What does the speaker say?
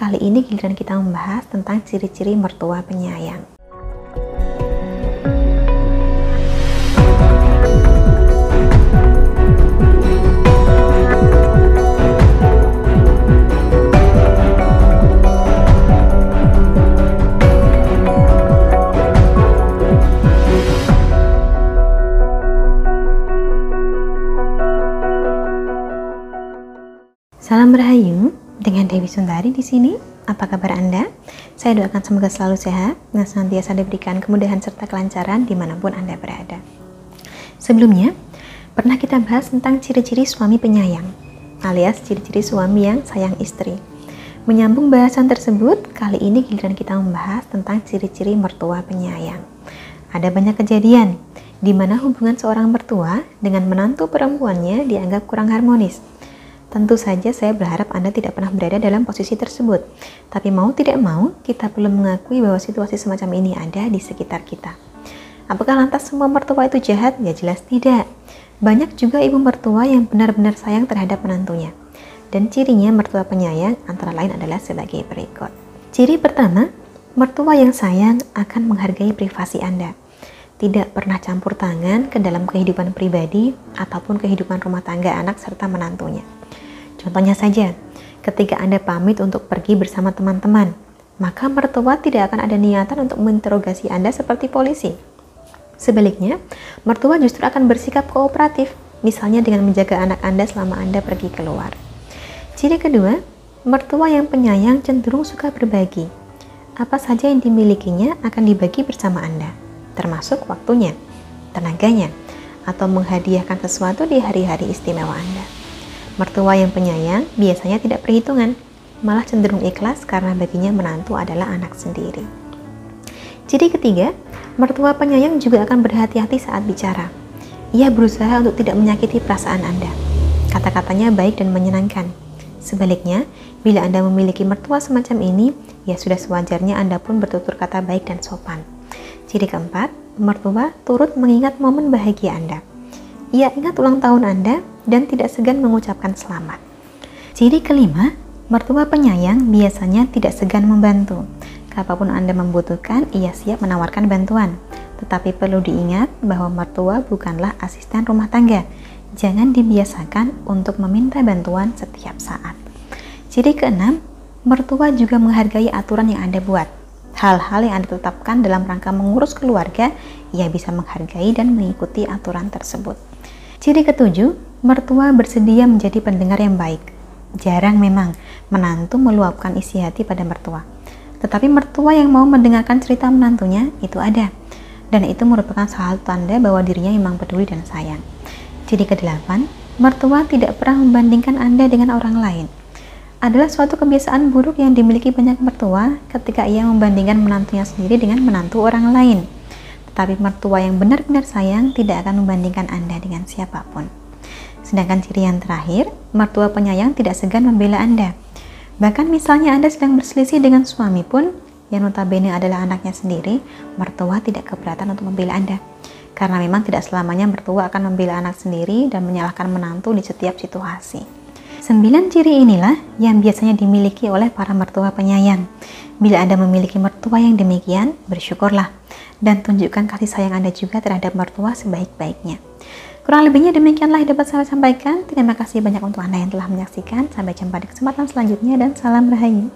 kali ini giliran kita membahas tentang ciri-ciri mertua penyayang. Salam Rahayu, dengan Dewi Sundari di sini. Apa kabar Anda? Saya doakan semoga selalu sehat dan senantiasa diberikan kemudahan serta kelancaran di mana pun Anda berada. Sebelumnya, pernah kita bahas tentang ciri-ciri suami penyayang, alias ciri-ciri suami yang sayang istri. Menyambung bahasan tersebut, kali ini giliran kita membahas tentang ciri-ciri mertua penyayang. Ada banyak kejadian di mana hubungan seorang mertua dengan menantu perempuannya dianggap kurang harmonis Tentu saja saya berharap Anda tidak pernah berada dalam posisi tersebut. Tapi mau tidak mau, kita perlu mengakui bahwa situasi semacam ini ada di sekitar kita. Apakah lantas semua mertua itu jahat? Ya jelas tidak. Banyak juga ibu mertua yang benar-benar sayang terhadap menantunya. Dan cirinya mertua penyayang antara lain adalah sebagai berikut. Ciri pertama, mertua yang sayang akan menghargai privasi Anda. Tidak pernah campur tangan ke dalam kehidupan pribadi ataupun kehidupan rumah tangga anak serta menantunya. Contohnya saja, ketika Anda pamit untuk pergi bersama teman-teman, maka mertua tidak akan ada niatan untuk menginterogasi Anda seperti polisi. Sebaliknya, mertua justru akan bersikap kooperatif, misalnya dengan menjaga anak Anda selama Anda pergi keluar. Ciri kedua, mertua yang penyayang cenderung suka berbagi. Apa saja yang dimilikinya akan dibagi bersama Anda, termasuk waktunya, tenaganya, atau menghadiahkan sesuatu di hari-hari istimewa Anda. Mertua yang penyayang biasanya tidak perhitungan, malah cenderung ikhlas karena baginya menantu adalah anak sendiri. Ciri ketiga, mertua penyayang juga akan berhati-hati saat bicara. Ia berusaha untuk tidak menyakiti perasaan Anda. Kata-katanya baik dan menyenangkan. Sebaliknya, bila Anda memiliki mertua semacam ini, ya sudah sewajarnya Anda pun bertutur kata baik dan sopan. Ciri keempat, mertua turut mengingat momen bahagia Anda. Ia ingat ulang tahun Anda dan tidak segan mengucapkan selamat. Ciri kelima, mertua penyayang biasanya tidak segan membantu. Kapan pun Anda membutuhkan, ia siap menawarkan bantuan. Tetapi perlu diingat bahwa mertua bukanlah asisten rumah tangga. Jangan dibiasakan untuk meminta bantuan setiap saat. Ciri keenam, mertua juga menghargai aturan yang Anda buat. Hal-hal yang Anda tetapkan dalam rangka mengurus keluarga, ia bisa menghargai dan mengikuti aturan tersebut. Ciri ketujuh, mertua bersedia menjadi pendengar yang baik. Jarang memang menantu meluapkan isi hati pada mertua. Tetapi mertua yang mau mendengarkan cerita menantunya itu ada. Dan itu merupakan salah satu tanda bahwa dirinya memang peduli dan sayang. Ciri kedelapan, mertua tidak pernah membandingkan Anda dengan orang lain. Adalah suatu kebiasaan buruk yang dimiliki banyak mertua ketika ia membandingkan menantunya sendiri dengan menantu orang lain. Tetapi mertua yang benar-benar sayang tidak akan membandingkan Anda dengan siapa pun. Sedangkan ciri yang terakhir, mertua penyayang tidak segan membela Anda. Bahkan misalnya Anda sedang berselisih dengan suami pun, yang notabene adalah anaknya sendiri, mertua tidak keberatan untuk membela Anda. Karena memang tidak selamanya mertua akan membela anak sendiri dan menyalahkan menantu di setiap situasi. Sembilan ciri inilah yang biasanya dimiliki oleh para mertua penyayang. Bila Anda memiliki mertua yang demikian, bersyukurlah dan tunjukkan kasih sayang Anda juga terhadap mertua sebaik-baiknya. Kurang lebihnya demikianlah yang dapat saya sampaikan. Terima kasih banyak untuk Anda yang telah menyaksikan. Sampai jumpa di kesempatan selanjutnya dan salam rahayu.